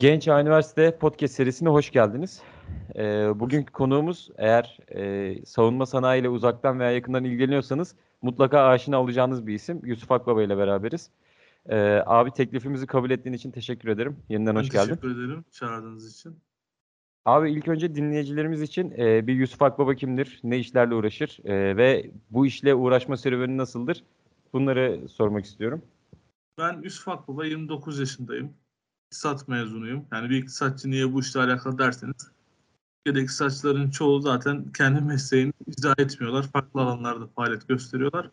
Genç Üniversite Podcast serisine hoş geldiniz. Ee, bugünkü konuğumuz eğer e, savunma sanayi ile uzaktan veya yakından ilgileniyorsanız mutlaka aşina olacağınız bir isim. Yusuf Akbaba ile beraberiz. Ee, abi teklifimizi kabul ettiğin için teşekkür ederim. Yeniden hoş geldin. Teşekkür ederim çağırdığınız için. Abi ilk önce dinleyicilerimiz için e, bir Yusuf Akbaba kimdir? Ne işlerle uğraşır? E, ve bu işle uğraşma serüveni nasıldır? Bunları sormak istiyorum. Ben Yusuf Akbaba 29 yaşındayım. İktisat mezunuyum. Yani bir iktisatçı niye bu işle alakalı derseniz Türkiye'de iktisatçıların çoğu zaten kendi mesleğini icra etmiyorlar. Farklı alanlarda faaliyet gösteriyorlar.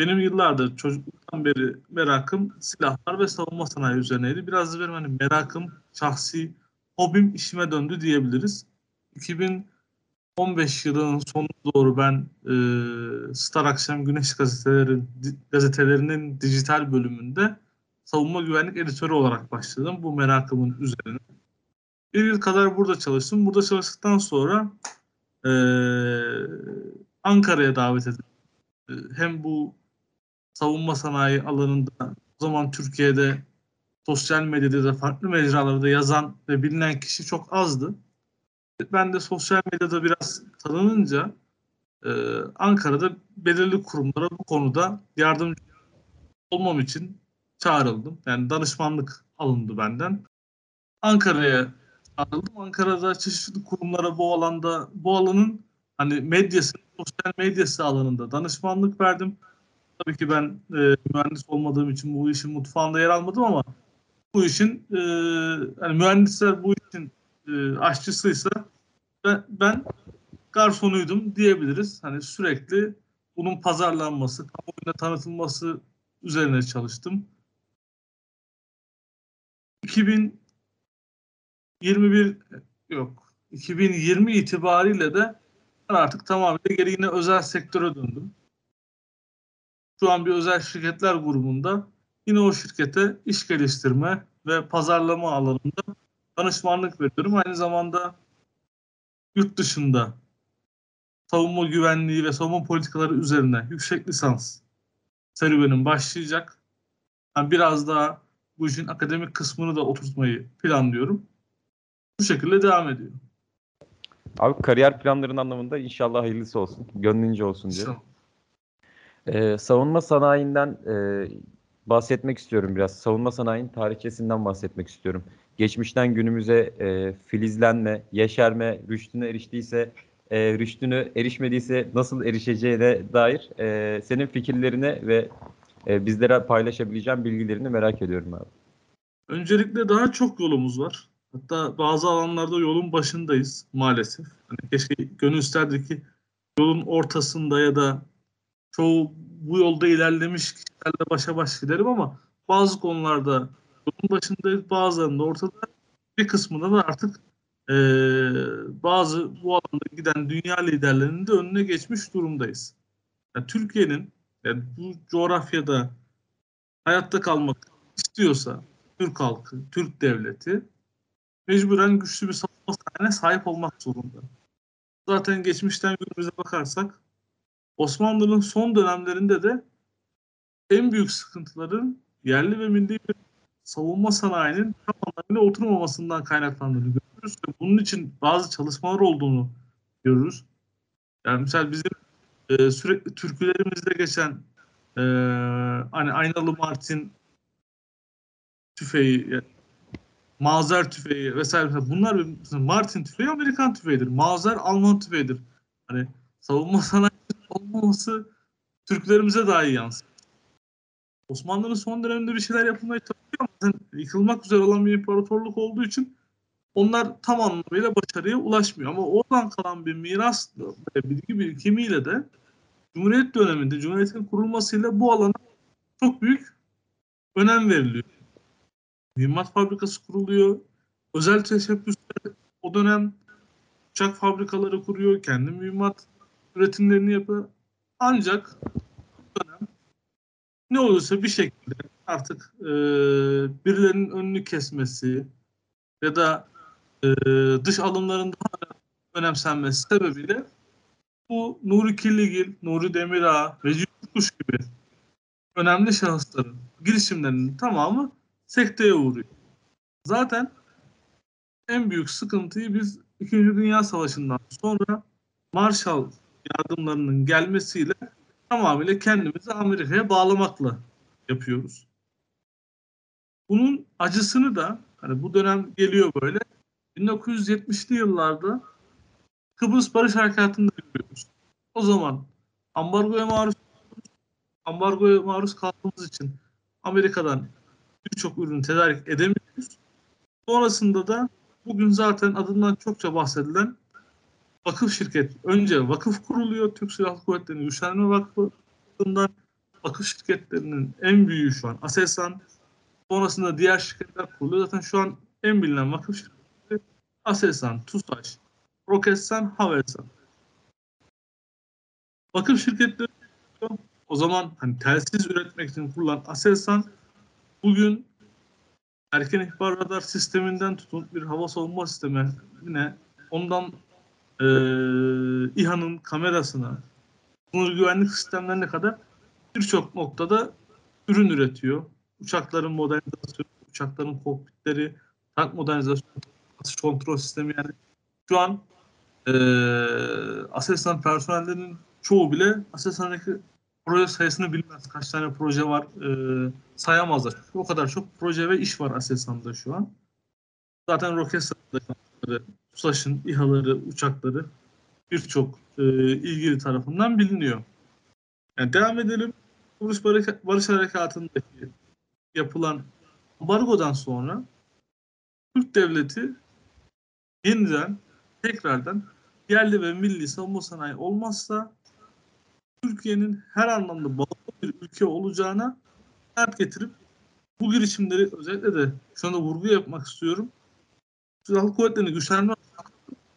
Benim yıllardır çocukluktan beri merakım silahlar ve savunma sanayi üzerineydi. Biraz da benim hani merakım, şahsi hobim işime döndü diyebiliriz. 2015 yılının sonuna doğru ben e, Star Akşam Güneş gazetelerin, gazetelerinin dijital bölümünde savunma güvenlik editörü olarak başladım bu merakımın üzerine. Bir yıl kadar burada çalıştım. Burada çalıştıktan sonra e, Ankara'ya davet edildim. E, hem bu savunma sanayi alanında o zaman Türkiye'de sosyal medyada da farklı mecralarda yazan ve bilinen kişi çok azdı. Ben de sosyal medyada biraz tanınınca e, Ankara'da belirli kurumlara bu konuda yardımcı olmam için çağrıldım. Yani danışmanlık alındı benden. Ankara'ya çağrıldım. Ankara'da çeşitli kurumlara bu alanda, bu alanın hani medyası, sosyal medyası alanında danışmanlık verdim. Tabii ki ben e, mühendis olmadığım için bu işin mutfağında yer almadım ama bu işin e, hani mühendisler bu işin e, aşçısıysa ben, ben garsonuydum diyebiliriz. Hani sürekli bunun pazarlanması, kamuoyuna tanıtılması üzerine çalıştım. 2021 yok 2020 itibariyle de ben artık tamamen geri yine özel sektöre döndüm. Şu an bir özel şirketler grubunda yine o şirkete iş geliştirme ve pazarlama alanında danışmanlık veriyorum. Aynı zamanda yurt dışında savunma güvenliği ve savunma politikaları üzerine yüksek lisans serüvenim başlayacak. Yani biraz daha bu işin akademik kısmını da oturtmayı planlıyorum. Bu şekilde devam ediyor. Abi kariyer planların anlamında inşallah hayırlısı olsun. Gönlünce olsun diyorum. Ee, savunma sanayinden e, bahsetmek istiyorum biraz. Savunma sanayinin tarihçesinden bahsetmek istiyorum. Geçmişten günümüze e, filizlenme, yeşerme, rüştüne eriştiyse, e, rüştünü erişmediyse nasıl erişeceğine dair e, senin fikirlerini ve e, bizlere paylaşabileceğin bilgilerini merak ediyorum abi. Öncelikle daha çok yolumuz var. Hatta bazı alanlarda yolun başındayız maalesef. Hani keşke gönül isterdi ki yolun ortasında ya da çoğu bu yolda ilerlemiş kişilerle başa baş giderim ama bazı konularda yolun başındayız bazılarında ortada bir kısmında da artık e, bazı bu alanda giden dünya liderlerinin de önüne geçmiş durumdayız. Yani Türkiye'nin yani bu coğrafyada hayatta kalmak istiyorsa Türk halkı, Türk devleti mecburen güçlü bir savunma sanayine sahip olmak zorunda. Zaten geçmişten günümüze bakarsak Osmanlı'nın son dönemlerinde de en büyük sıkıntıların yerli ve milli bir savunma sanayinin tam anlamıyla oturmamasından kaynaklandığını görüyoruz. Ve bunun için bazı çalışmalar olduğunu görürüz. Yani mesela bizim e, sürekli türkülerimizde geçen e, hani Aynalı Martin tüfeği, yani Mauser tüfeği vesaire bunlar Martin tüfeği Amerikan tüfeğidir. Mauser Alman tüfeğidir. Hani savunma sanayi olmaması Türklerimize daha iyi yansır. Osmanlı'nın son döneminde bir şeyler yapılmaya çalışıyor ama yıkılmak üzere olan bir imparatorluk olduğu için onlar tam anlamıyla başarıya ulaşmıyor. Ama oradan kalan bir miras ve bilgi birikimiyle de Cumhuriyet döneminde, Cumhuriyet'in kurulmasıyla bu alana çok büyük önem veriliyor. Mühimmat fabrikası kuruluyor. Özel teşebbüsler o dönem uçak fabrikaları kuruyor. Kendi mühimmat üretimlerini yapıyor. Ancak dönem ne olursa bir şekilde artık e, birilerinin önünü kesmesi ya da e, dış alımların daha önemsenmesi sebebiyle bu Nuri Kirligil, Nuri Demirağ, Recep Kuş gibi önemli şahısların girişimlerinin tamamı sekteye uğruyor. Zaten en büyük sıkıntıyı biz İkinci Dünya Savaşı'ndan sonra Marshall yardımlarının gelmesiyle tamamıyla kendimizi Amerika'ya bağlamakla yapıyoruz. Bunun acısını da hani bu dönem geliyor böyle 1970'li yıllarda Kıbrıs Barış Harekatı'nda görüyoruz. O zaman ambargoya maruz ambargoya maruz kaldığımız için Amerika'dan birçok ürünü tedarik edemiyoruz. Sonrasında da bugün zaten adından çokça bahsedilen vakıf şirket. Önce vakıf kuruluyor. Türk Silahlı Kuvvetleri'nin Güçlendirme Vakfı'ndan vakıf şirketlerinin en büyüğü şu an Aselsan. Sonrasında diğer şirketler kuruluyor. Zaten şu an en bilinen vakıf şirketleri Aselsan, TUSAŞ, Roketsan, Havelsan. Vakıf şirketleri o zaman hani telsiz üretmek için kurulan Aselsan bugün erken ihbar radar sisteminden tutun bir hava savunma sistemine ondan e, İHA'nın kamerasına sınır güvenlik sistemlerine kadar birçok noktada ürün üretiyor. Uçakların modernizasyonu, uçakların kokpitleri, tank modernizasyonu, atış kontrol sistemi yani şu an e, Aselsan personellerinin çoğu bile Aselsan'daki proje sayısını bilmez. Kaç tane proje var e, sayamazlar. Çünkü o kadar çok proje ve iş var Aselsan'da şu an. Zaten Roketsan'da TUSAŞ'ın İHA'ları, uçakları birçok e, ilgili tarafından biliniyor. Yani devam edelim. Kıbrıs Barış Harekatı'ndaki yapılan ambargodan sonra Türk Devleti yeniden tekrardan yerli ve milli savunma sanayi olmazsa Türkiye'nin her anlamda bağlı bir ülke olacağına dert getirip bu girişimleri özellikle de şu anda vurgu yapmak istiyorum. Silahlı Kuvvetleri'ni güçlendirme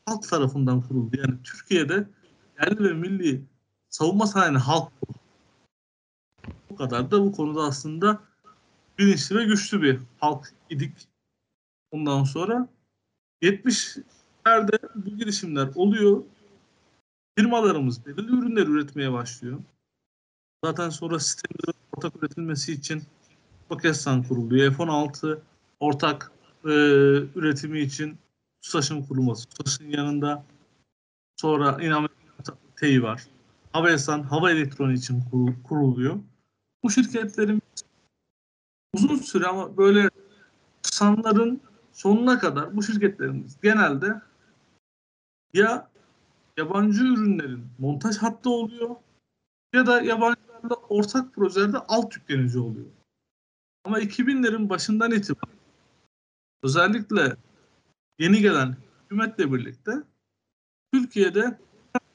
halk tarafından kuruldu. Yani Türkiye'de yerli ve milli savunma sanayini halk. Bu kadar da bu konuda aslında bilinçli ve güçlü bir halk idik. Ondan sonra 70'lerde bu girişimler oluyor. Firmalarımız belirli ürünler üretmeye başlıyor. Zaten sonra sistemlerin ortak üretilmesi için Pakistan kuruluyor. F-16 ortak e, üretimi için TUSAŞ'ın kurulması. TUSAŞ'ın yanında sonra İnam TEİ var. Havelsan hava elektroniği için kuruluyor. Bu şirketlerin uzun süre ama böyle sanların sonuna kadar bu şirketlerimiz genelde ya yabancı ürünlerin montaj hattı oluyor ya da yabancılarla ortak projelerde alt yüklenici oluyor. Ama 2000'lerin başından itibaren özellikle yeni gelen hükümetle birlikte Türkiye'de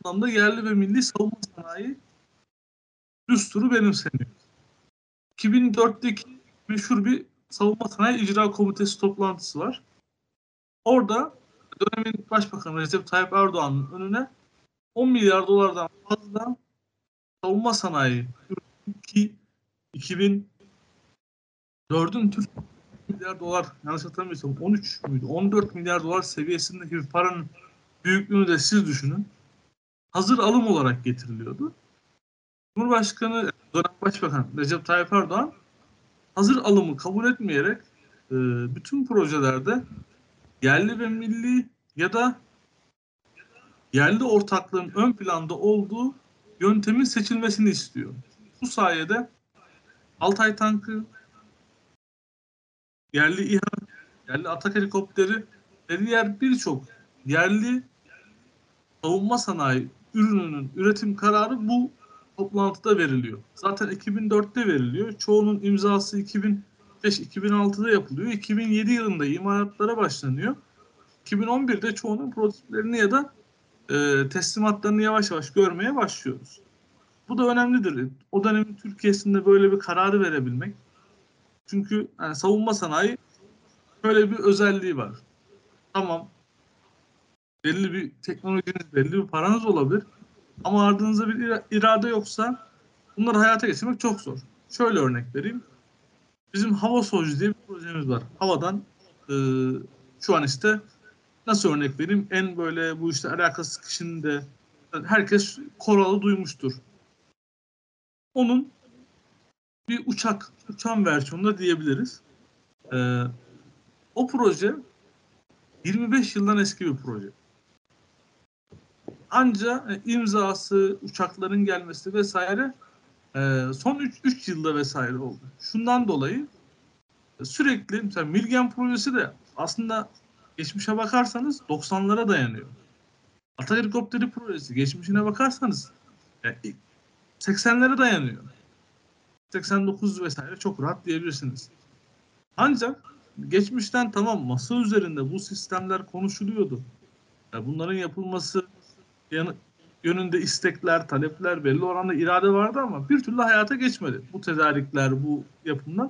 anlamda yerli ve milli savunma sanayi düsturu benimseniyor. 2004'teki meşhur bir savunma sanayi icra komitesi toplantısı var. Orada dönemin başbakanı Recep Tayyip Erdoğan'ın önüne 10 milyar dolardan fazla savunma sanayi ki 2004'ün Türk milyar dolar yanlış hatırlamıyorsam 13 müydü 14 milyar dolar seviyesindeki bir paranın büyüklüğünü de siz düşünün. Hazır alım olarak getiriliyordu. Cumhurbaşkanı dönem başbakan Recep Tayyip Erdoğan hazır alımı kabul etmeyerek e, bütün projelerde yerli ve milli ya da yerli ortaklığın ön planda olduğu yöntemin seçilmesini istiyor. Bu sayede Altay tankı, yerli İHA, yerli Atak helikopteri ve diğer birçok yerli savunma sanayi ürününün üretim kararı bu toplantıda veriliyor. Zaten 2004'te veriliyor. Çoğunun imzası 2005-2006'da yapılıyor. 2007 yılında imalatlara başlanıyor. 2011'de çoğunun prototiplerini ya da e, teslimatlarını yavaş yavaş görmeye başlıyoruz. Bu da önemlidir. O dönemin Türkiye'sinde böyle bir kararı verebilmek. Çünkü yani savunma sanayi böyle bir özelliği var. Tamam belli bir teknolojiniz, belli bir paranız olabilir. Ama ardınızda bir irade yoksa bunları hayata geçirmek çok zor. Şöyle örnek vereyim. Bizim hava soğucu diye bir projemiz var. Havadan e, şu an işte nasıl örnek vereyim? En böyle bu işte alakasız kişinin de herkes Koral'ı duymuştur. Onun bir uçak, uçan versiyonunda diyebiliriz. Ee, o proje 25 yıldan eski bir proje. Ancak e, imzası, uçakların gelmesi vesaire e, son 3 yılda vesaire oldu. Şundan dolayı e, sürekli mesela Milgen projesi de aslında geçmişe bakarsanız 90'lara dayanıyor. Ata helikopteri projesi geçmişine bakarsanız yani 80'lere dayanıyor. 89 vesaire çok rahat diyebilirsiniz. Ancak geçmişten tamam masa üzerinde bu sistemler konuşuluyordu. Yani bunların yapılması yanı, yönünde istekler, talepler, belli oranda irade vardı ama bir türlü hayata geçmedi. Bu tedarikler, bu yapımlar.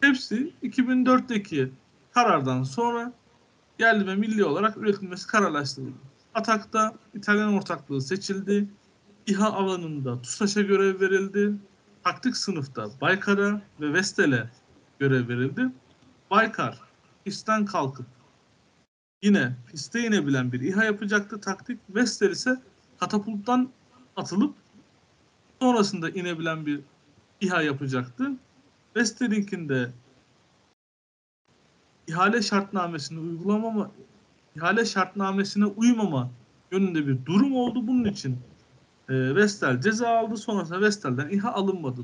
Hepsi 2004'teki karardan sonra yerli ve milli olarak üretilmesi kararlaştırıldı. Atak'ta İtalyan ortaklığı seçildi. İHA alanında TUSAŞ'a görev verildi. Taktik sınıfta Baykar'a ve Vestel'e görev verildi. Baykar pistten kalkıp yine piste inebilen bir İHA yapacaktı. Taktik Vestel ise katapulttan atılıp sonrasında inebilen bir İHA yapacaktı. Vestel'inkinde ihale şartnamesini uygulamama ihale şartnamesine uymama yönünde bir durum oldu. Bunun için e, Vestel ceza aldı. Sonrasında Vestel'den İHA alınmadı.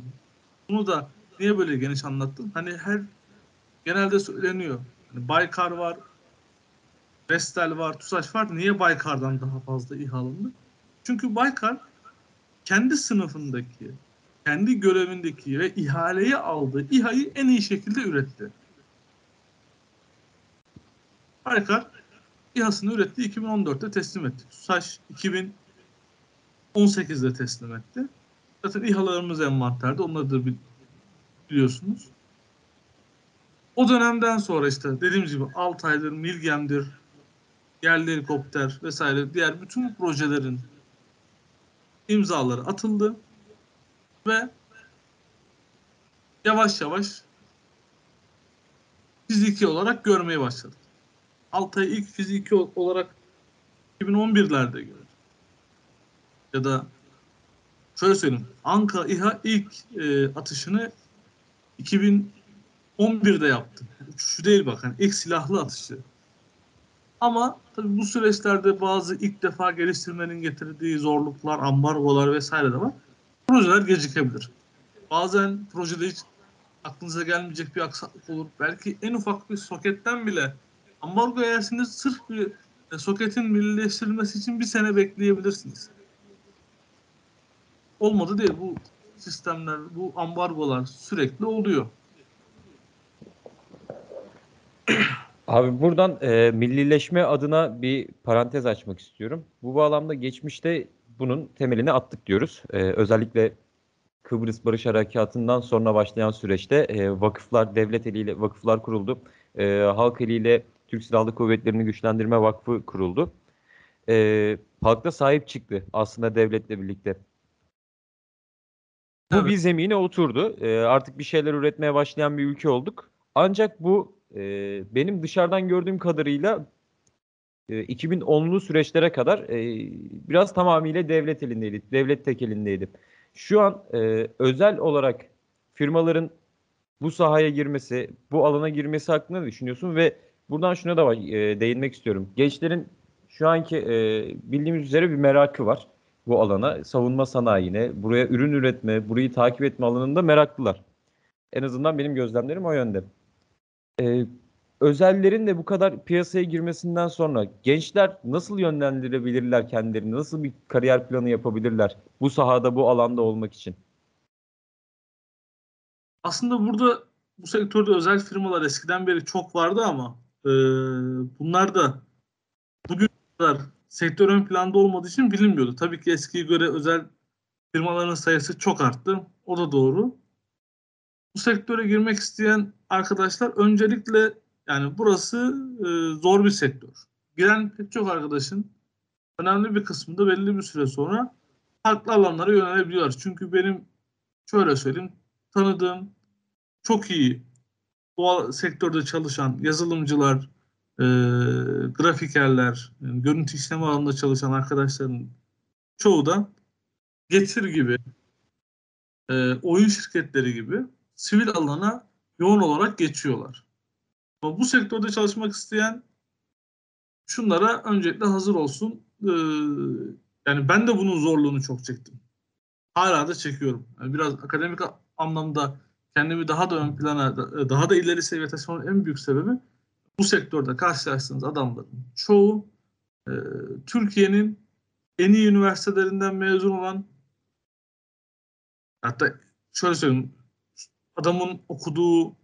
Bunu da niye böyle geniş anlattım? Hani her genelde söyleniyor. Hani Baykar var, Vestel var, TUSAŞ var. Niye Baykar'dan daha fazla İHA alındı? Çünkü Baykar kendi sınıfındaki, kendi görevindeki ve ihaleyi aldığı İHA'yı en iyi şekilde üretti. Baykar İHA'sını üretti, 2014'te teslim etti. TUSAŞ 2018'de teslim etti. Zaten İHA'larımız envanterde, onları da biliyorsunuz. O dönemden sonra işte dediğim gibi Altay'dır, Milgem'dir, yerli helikopter vesaire diğer bütün projelerin imzaları atıldı ve yavaş yavaş fiziki olarak görmeye başladık. Altay'ı ilk fiziki olarak 2011'lerde gördük. Ya da şöyle söyleyeyim. Anka İHA ilk e, atışını 2011'de yaptı. Şu değil bak hani ilk silahlı atışı. Ama tabii bu süreçlerde bazı ilk defa geliştirmenin getirdiği zorluklar, ambargolar vesaire de var. Projeler gecikebilir. Bazen projede hiç aklınıza gelmeyecek bir aksaklık olur. Belki en ufak bir soketten bile ambargo yersiniz sırf bir e, soketin millileştirilmesi için bir sene bekleyebilirsiniz. Olmadı değil. Bu sistemler, bu ambargolar sürekli oluyor. Abi buradan e, millileşme adına bir parantez açmak istiyorum. Bu bağlamda geçmişte bunun temelini attık diyoruz. E, özellikle Kıbrıs Barış Harekatı'ndan sonra başlayan süreçte e, vakıflar, devlet eliyle vakıflar kuruldu. E, halk eliyle Türk Silahlı Kuvvetleri'ni Güçlendirme Vakfı kuruldu. E, halk sahip çıktı aslında devletle birlikte. Bu evet. bir zemine oturdu. E, artık bir şeyler üretmeye başlayan bir ülke olduk. Ancak bu e, benim dışarıdan gördüğüm kadarıyla e, 2010'lu süreçlere kadar e, biraz tamamıyla devlet elindeydi. Devlet tek elindeydi. Şu an e, özel olarak firmaların bu sahaya girmesi, bu alana girmesi hakkında düşünüyorsun? Ve buradan şuna da e, değinmek istiyorum. Gençlerin şu anki e, bildiğimiz üzere bir merakı var bu alana. Savunma sanayine, buraya ürün üretme, burayı takip etme alanında meraklılar. En azından benim gözlemlerim o yönde. Ee, özellerin de bu kadar piyasaya girmesinden sonra gençler nasıl yönlendirebilirler kendilerini? Nasıl bir kariyer planı yapabilirler bu sahada, bu alanda olmak için? Aslında burada bu sektörde özel firmalar eskiden beri çok vardı ama e, bunlar da bugün kadar sektör ön planda olmadığı için bilinmiyordu. Tabii ki eskiye göre özel firmaların sayısı çok arttı. O da doğru. Bu sektöre girmek isteyen arkadaşlar öncelikle yani burası e, zor bir sektör. Giren pek çok arkadaşın önemli bir kısmında belli bir süre sonra farklı alanlara yönelebiliyorlar. Çünkü benim şöyle söyleyeyim tanıdığım çok iyi bu sektörde çalışan yazılımcılar, e, grafikerler, yani görüntü işleme alanında çalışan arkadaşların çoğu da Getir gibi, e, oyun şirketleri gibi sivil alana yoğun olarak geçiyorlar. Ama bu sektörde çalışmak isteyen şunlara öncelikle hazır olsun. Ee, yani ben de bunun zorluğunu çok çektim. Hala da çekiyorum. Yani biraz akademik anlamda kendimi daha da ön plana, daha da ileri seviye taşımanın en büyük sebebi bu sektörde karşılaştığınız adamların çoğu e, Türkiye'nin en iyi üniversitelerinden mezun olan hatta şöyle söyleyeyim adamın okuduğu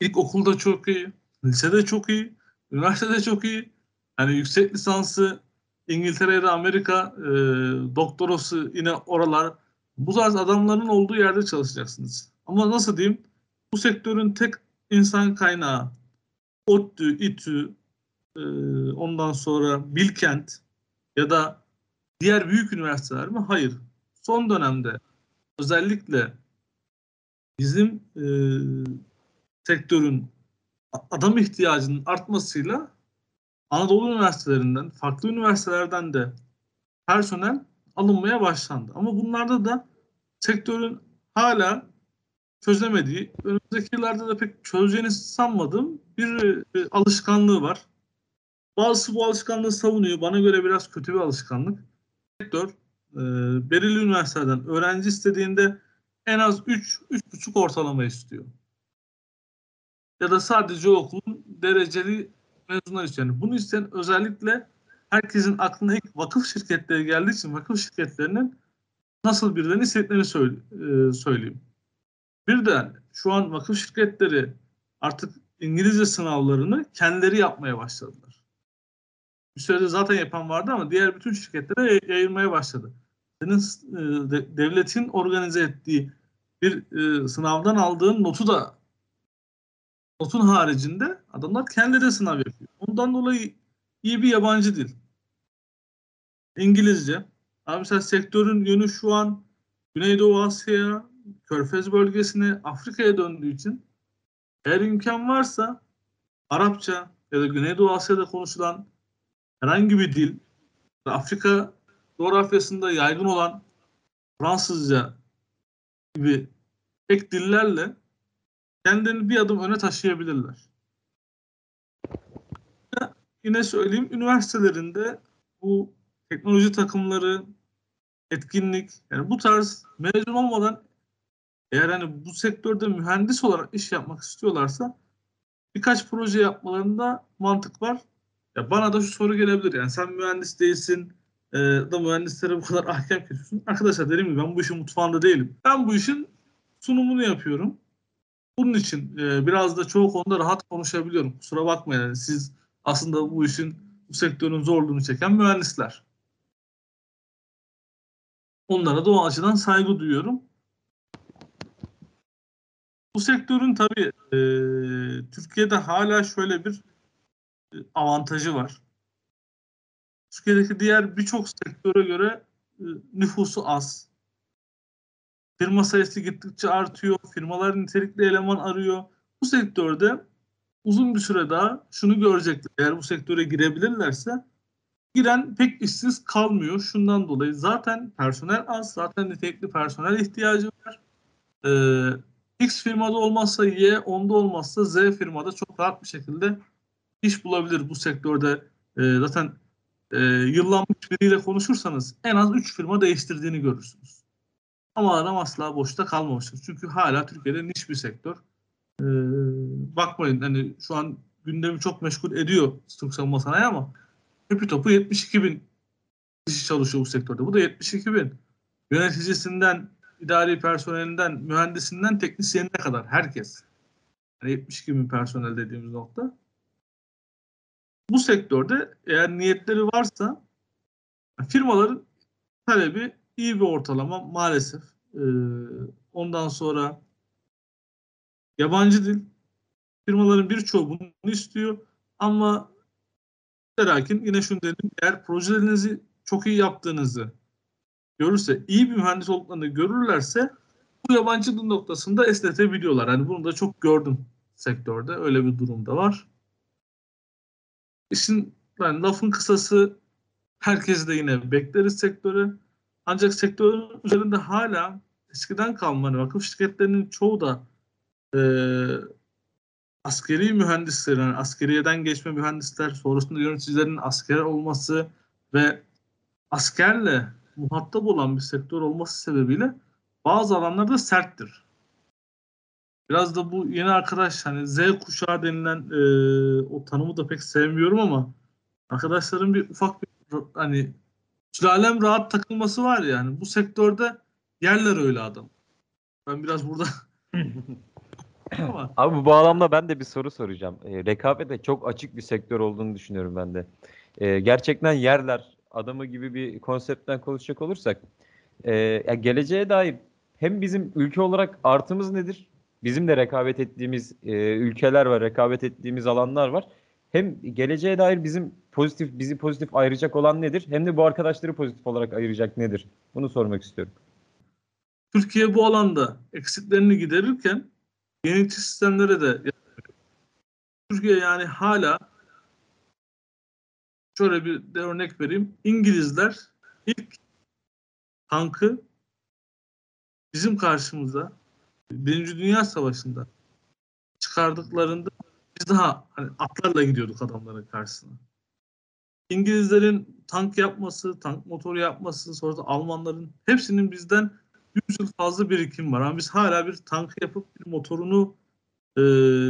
ilk okulda çok iyi, lisede çok iyi, üniversitede çok iyi. Hani yüksek lisansı İngiltere ya da Amerika e, doktorası yine oralar. Bu tarz adamların olduğu yerde çalışacaksınız. Ama nasıl diyeyim? Bu sektörün tek insan kaynağı ODTÜ, İTÜ, e, ondan sonra Bilkent ya da diğer büyük üniversiteler mi? Hayır. Son dönemde özellikle bizim e, sektörün adam ihtiyacının artmasıyla Anadolu üniversitelerinden, farklı üniversitelerden de personel alınmaya başlandı. Ama bunlarda da sektörün hala çözemediği, önümüzdeki yıllarda da pek çözeceğini sanmadığım bir e, alışkanlığı var. Bazısı bu alışkanlığı savunuyor. Bana göre biraz kötü bir alışkanlık. Sektör e, belirli üniversiteden öğrenci istediğinde en az 3 3,5 ortalama istiyor. Ya da sadece okulun dereceli mezunlar istiyor. Yani bunu isteyen özellikle herkesin aklına ilk vakıf şirketleri geldiği için vakıf şirketlerinin nasıl birilerini istediklerini söyle, e, söyleyeyim. Bir de şu an vakıf şirketleri artık İngilizce sınavlarını kendileri yapmaya başladılar. Bir sürede zaten yapan vardı ama diğer bütün şirketlere yayılmaya başladı. E, devletin organize ettiği bir e, sınavdan aldığın notu da notun haricinde adamlar kendileri sınav yapıyor. Ondan dolayı iyi bir yabancı dil. İngilizce. Abi mesela sektörün yönü şu an Güneydoğu Asya'ya, Körfez bölgesine, Afrika'ya döndüğü için eğer imkan varsa Arapça ya da Güneydoğu Asya'da konuşulan herhangi bir dil, Afrika coğrafyasında yaygın olan Fransızca gibi ek dillerle kendilerini bir adım öne taşıyabilirler. Yine söyleyeyim, üniversitelerinde bu teknoloji takımları, etkinlik, yani bu tarz mezun olmadan eğer hani bu sektörde mühendis olarak iş yapmak istiyorlarsa birkaç proje yapmalarında mantık var. Ya bana da şu soru gelebilir. Yani sen mühendis değilsin e, da mühendislere bu kadar ahkam kesiyorsun. Arkadaşlar dedim mi ben bu işin mutfağında değilim. Ben bu işin sunumunu yapıyorum. Bunun için e, biraz da çoğu konuda rahat konuşabiliyorum. Kusura bakmayın. Yani siz aslında bu işin, bu sektörün zorluğunu çeken mühendisler. Onlara da o açıdan saygı duyuyorum. Bu sektörün tabii e, Türkiye'de hala şöyle bir e, avantajı var. Türkiye'deki diğer birçok sektöre göre e, nüfusu az. Firma sayısı gittikçe artıyor. Firmalar nitelikli eleman arıyor. Bu sektörde uzun bir süre daha şunu görecekler. Eğer bu sektöre girebilirlerse giren pek işsiz kalmıyor. Şundan dolayı zaten personel az. Zaten nitelikli personel ihtiyacı var. Ee, X firmada olmazsa Y, onda olmazsa Z firmada çok rahat bir şekilde iş bulabilir bu sektörde. E, zaten e, yıllanmış biriyle konuşursanız en az 3 firma değiştirdiğini görürsünüz. Ama adam asla boşta kalmamıştır. Çünkü hala Türkiye'de niş bir sektör. E, bakmayın hani şu an gündemi çok meşgul ediyor Türk savunma sanayi ama hepi topu 72 bin kişi çalışıyor bu sektörde. Bu da 72 bin. Yöneticisinden idari personelinden, mühendisinden teknisyenine kadar herkes. Yani 72 bin personel dediğimiz nokta. Bu sektörde eğer niyetleri varsa firmaların talebi iyi bir ortalama maalesef. Ee, ondan sonra yabancı dil firmaların birçoğu bunu istiyor ama lakin yine şunu dedim eğer projelerinizi çok iyi yaptığınızı görürse, iyi bir mühendis olduklarını görürlerse bu yabancı dil noktasında esnetebiliyorlar. Yani bunu da çok gördüm sektörde. Öyle bir durumda var. İşin yani lafın kısası herkes de yine bekleriz sektörü. Ancak sektörün üzerinde hala eskiden kalma hani vakıf şirketlerinin çoğu da e, askeri mühendislerin, yani askeriyeden geçme mühendisler, sonrasında yöneticilerin asker olması ve askerle muhatap olan bir sektör olması sebebiyle bazı alanlarda serttir. Biraz da bu yeni arkadaş hani Z kuşağı denilen e, o tanımı da pek sevmiyorum ama arkadaşların bir ufak bir hani sülalem rahat takılması var yani. Bu sektörde yerler öyle adam. Ben biraz burada ama Abi bu bağlamda ben de bir soru soracağım. E, rekabete çok açık bir sektör olduğunu düşünüyorum ben de. E, gerçekten yerler adamı gibi bir konseptten konuşacak olursak e, ya geleceğe dair hem bizim ülke olarak artımız nedir? Bizim de rekabet ettiğimiz e, ülkeler var, rekabet ettiğimiz alanlar var. Hem geleceğe dair bizim pozitif, bizi pozitif ayıracak olan nedir? Hem de bu arkadaşları pozitif olarak ayıracak nedir? Bunu sormak istiyorum. Türkiye bu alanda eksiklerini giderirken yenilikçi sistemlere de Türkiye yani hala şöyle bir de örnek vereyim. İngilizler ilk tankı bizim karşımıza Birinci Dünya Savaşı'nda çıkardıklarında biz daha hani atlarla gidiyorduk adamların karşısına. İngilizlerin tank yapması, tank motoru yapması, sonra da Almanların hepsinin bizden 100 yıl fazla birikim var. Ama biz hala bir tank yapıp bir motorunu e,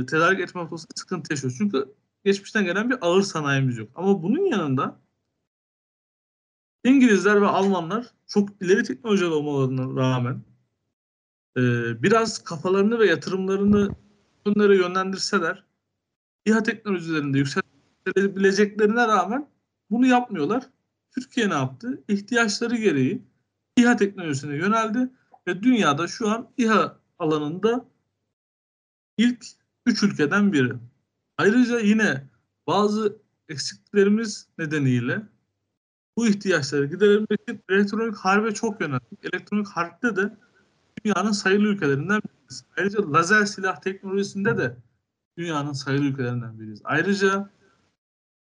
tedarik etme noktasında sıkıntı yaşıyoruz. Çünkü geçmişten gelen bir ağır sanayimiz yok. Ama bunun yanında İngilizler ve Almanlar çok ileri teknolojide olmalarına rağmen e, biraz kafalarını ve yatırımlarını bunlara yönlendirseler İHA teknolojilerinde yükselebileceklerine rağmen bunu yapmıyorlar. Türkiye ne yaptı? İhtiyaçları gereği İHA teknolojisine yöneldi ve dünyada şu an İHA alanında ilk üç ülkeden biri. Ayrıca yine bazı eksiklerimiz nedeniyle bu ihtiyaçları giderebilmek için elektronik harbe çok yöneldik. Elektronik harpte de dünyanın sayılı ülkelerinden biriyiz. Ayrıca lazer silah teknolojisinde de dünyanın sayılı ülkelerinden biriyiz. Ayrıca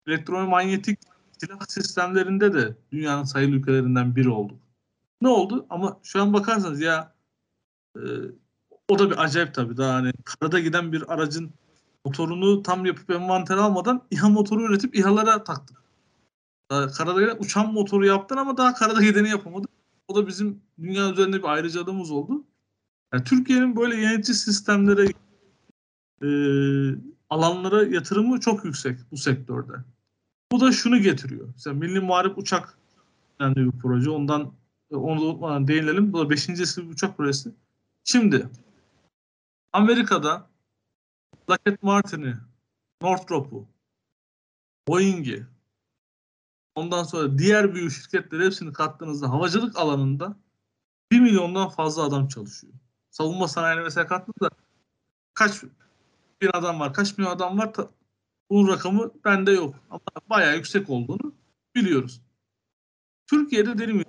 elektromanyetik silah sistemlerinde de dünyanın sayılı ülkelerinden biri olduk. Ne oldu? Ama şu an bakarsanız ya e, o da bir acayip tabii. Daha hani karada giden bir aracın motorunu tam yapıp envanter almadan İHA motoru üretip İHA'lara taktın. Daha karada giden uçan motoru yaptın ama daha karada gideni yapamadın. O da bizim dünya üzerinde bir ayrıcalığımız oldu. Yani Türkiye'nin böyle yönetici sistemlere e, alanlara yatırımı çok yüksek bu sektörde. Bu da şunu getiriyor. Mesela Milli Muharip Uçak önemli bir proje. Ondan onu da unutmadan değinelim. Bu da 5. nesil bir uçak projesi. Şimdi Amerika'da Lockheed Martin'i, Northrop'u, Boeing'i, ondan sonra diğer büyük şirketleri hepsini kattığınızda havacılık alanında 1 milyondan fazla adam çalışıyor. Savunma sanayine mesela kattığınızda kaç bin adam var, kaç milyon adam var bunun rakamı bende yok. Ama bayağı yüksek olduğunu biliyoruz. Türkiye'de dedim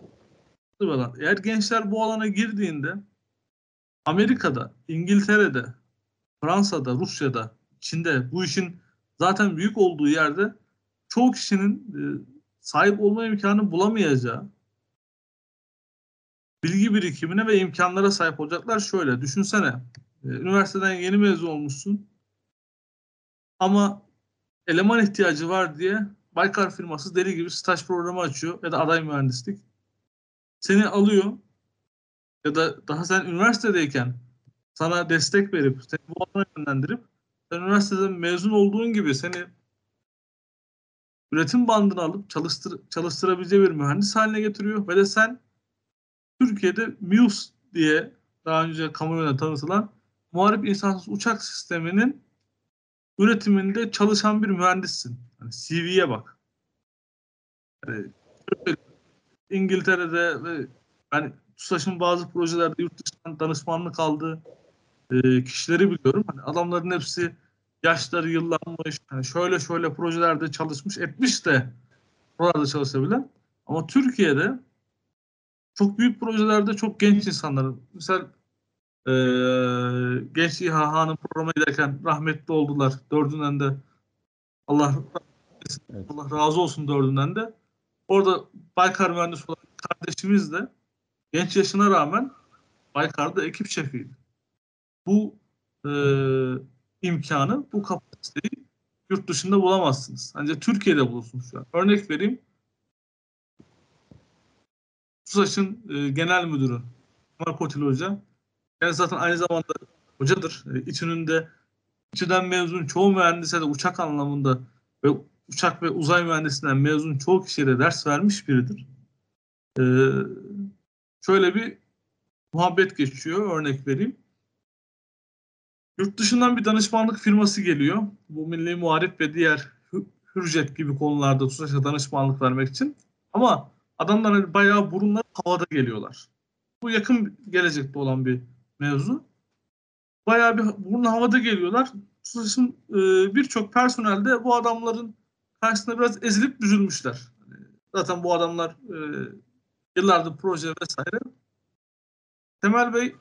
eğer gençler bu alana girdiğinde Amerika'da, İngiltere'de, Fransa'da, Rusya'da, Çin'de bu işin zaten büyük olduğu yerde çoğu kişinin e, sahip olma imkanı bulamayacağı bilgi birikimine ve imkanlara sahip olacaklar şöyle. Düşünsene. E, üniversiteden yeni mezun olmuşsun. Ama eleman ihtiyacı var diye Baykar firması deli gibi staj programı açıyor ya da aday mühendislik. Seni alıyor ya da daha sen üniversitedeyken sana destek verip seni bu alana yönlendirip sen üniversiteden mezun olduğun gibi seni üretim bandına alıp çalıştır, çalıştırabileceği bir mühendis haline getiriyor ve de sen Türkiye'de MUSE diye daha önce kamuoyuna tanıtılan muharip insansız uçak sisteminin üretiminde çalışan bir mühendissin. Yani CV'ye bak. Yani İngiltere'de ve yani TUSAŞ'ın bazı projelerde yurt dışından danışmanlık aldığı e, kişileri biliyorum. Hani adamların hepsi yaşları yıllanmış. Hani şöyle şöyle projelerde çalışmış, etmiş de buralarda çalışabilen. Ama Türkiye'de çok büyük projelerde çok genç insanlar. Mesela e, Genç İHA'nın programa giderken rahmetli oldular. Dördünden de Allah evet. Allah razı olsun dördünden de. Orada Baykar mühendisi olan kardeşimiz de genç yaşına rağmen Baykar'da ekip şefiydi. Bu e, imkanı, bu kapasiteyi yurt dışında bulamazsınız. Ancak Türkiye'de bulursunuz şu an. Örnek vereyim. TUSAŞ'ın e, genel müdürü Kemal Kotil Hoca. Yani zaten aynı zamanda hocadır. E, İTÜ'nün İTÜ'den mezun çoğu mühendise de uçak anlamında ve uçak ve uzay mühendisinden mezun çoğu kişiye de ders vermiş biridir. E, şöyle bir muhabbet geçiyor. Örnek vereyim. Yurt dışından bir danışmanlık firması geliyor. Bu Milli Muharip ve diğer Hü- Hürjet gibi konularda TUSAŞ'a danışmanlık vermek için. Ama adamlar hani bayağı burunları havada geliyorlar. Bu yakın gelecekte olan bir mevzu. Bayağı bir burun havada geliyorlar. TUSAŞ'ın e, birçok personel de bu adamların karşısında biraz ezilip büzülmüşler. Hani zaten bu adamlar e, yıllardır proje vesaire. Temel Bey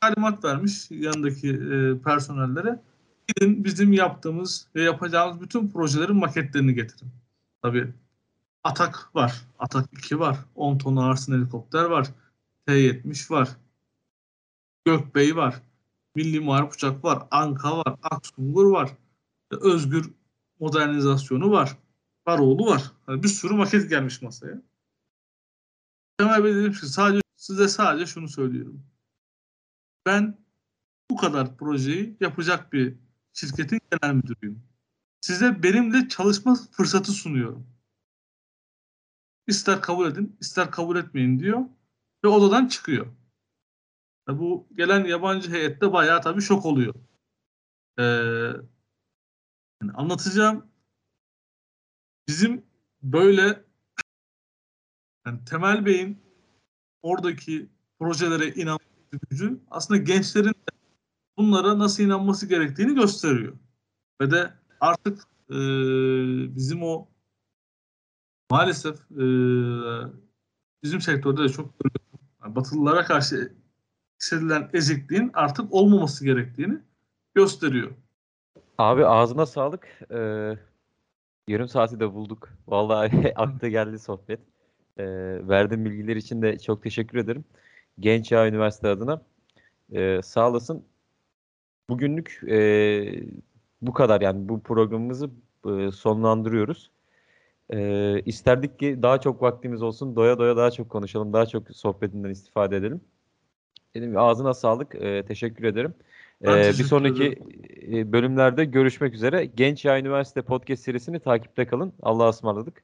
talimat vermiş yanındaki e, personellere. Gidin bizim yaptığımız ve yapacağımız bütün projelerin maketlerini getirin. Tabii Atak var. Atak 2 var. 10 ton ağırsın helikopter var. T-70 var. Gökbey var. Milli Muharip Uçak var. Anka var. Aksungur var. Özgür modernizasyonu var. Varoğlu var. Yani bir sürü maket gelmiş masaya. Temel Bey dedim ki sadece, size sadece şunu söylüyorum. Ben bu kadar projeyi yapacak bir şirketin genel müdürüyüm. Size benimle çalışma fırsatı sunuyorum. İster kabul edin, ister kabul etmeyin diyor ve odadan çıkıyor. Ya Bu gelen yabancı heyette bayağı tabii şok oluyor. Ee, yani anlatacağım bizim böyle yani Temel Bey'in oradaki projelere inan gücü aslında gençlerin de bunlara nasıl inanması gerektiğini gösteriyor. Ve de artık e, bizim o maalesef e, bizim sektörde de çok. Yani Batılılara karşı hissedilen ezikliğin artık olmaması gerektiğini gösteriyor. Abi ağzına sağlık. Ee, yarım saati de bulduk. Vallahi aklı geldi sohbet. Ee, verdiğin bilgiler için de çok teşekkür ederim. Genç Yağ Üniversite adına. Ee, sağ olasın. Bugünlük e, bu kadar yani bu programımızı e, sonlandırıyoruz. Ee, isterdik ki daha çok vaktimiz olsun. Doya doya daha çok konuşalım. Daha çok sohbetinden istifade edelim. Dedim ağzına sağlık. Ee, teşekkür ederim. Ben Ee, bir sonraki ederim. e, bölümlerde görüşmek üzere. Genç Yağ Üniversite Podcast serisini takipte kalın. Allah'a ısmarladık.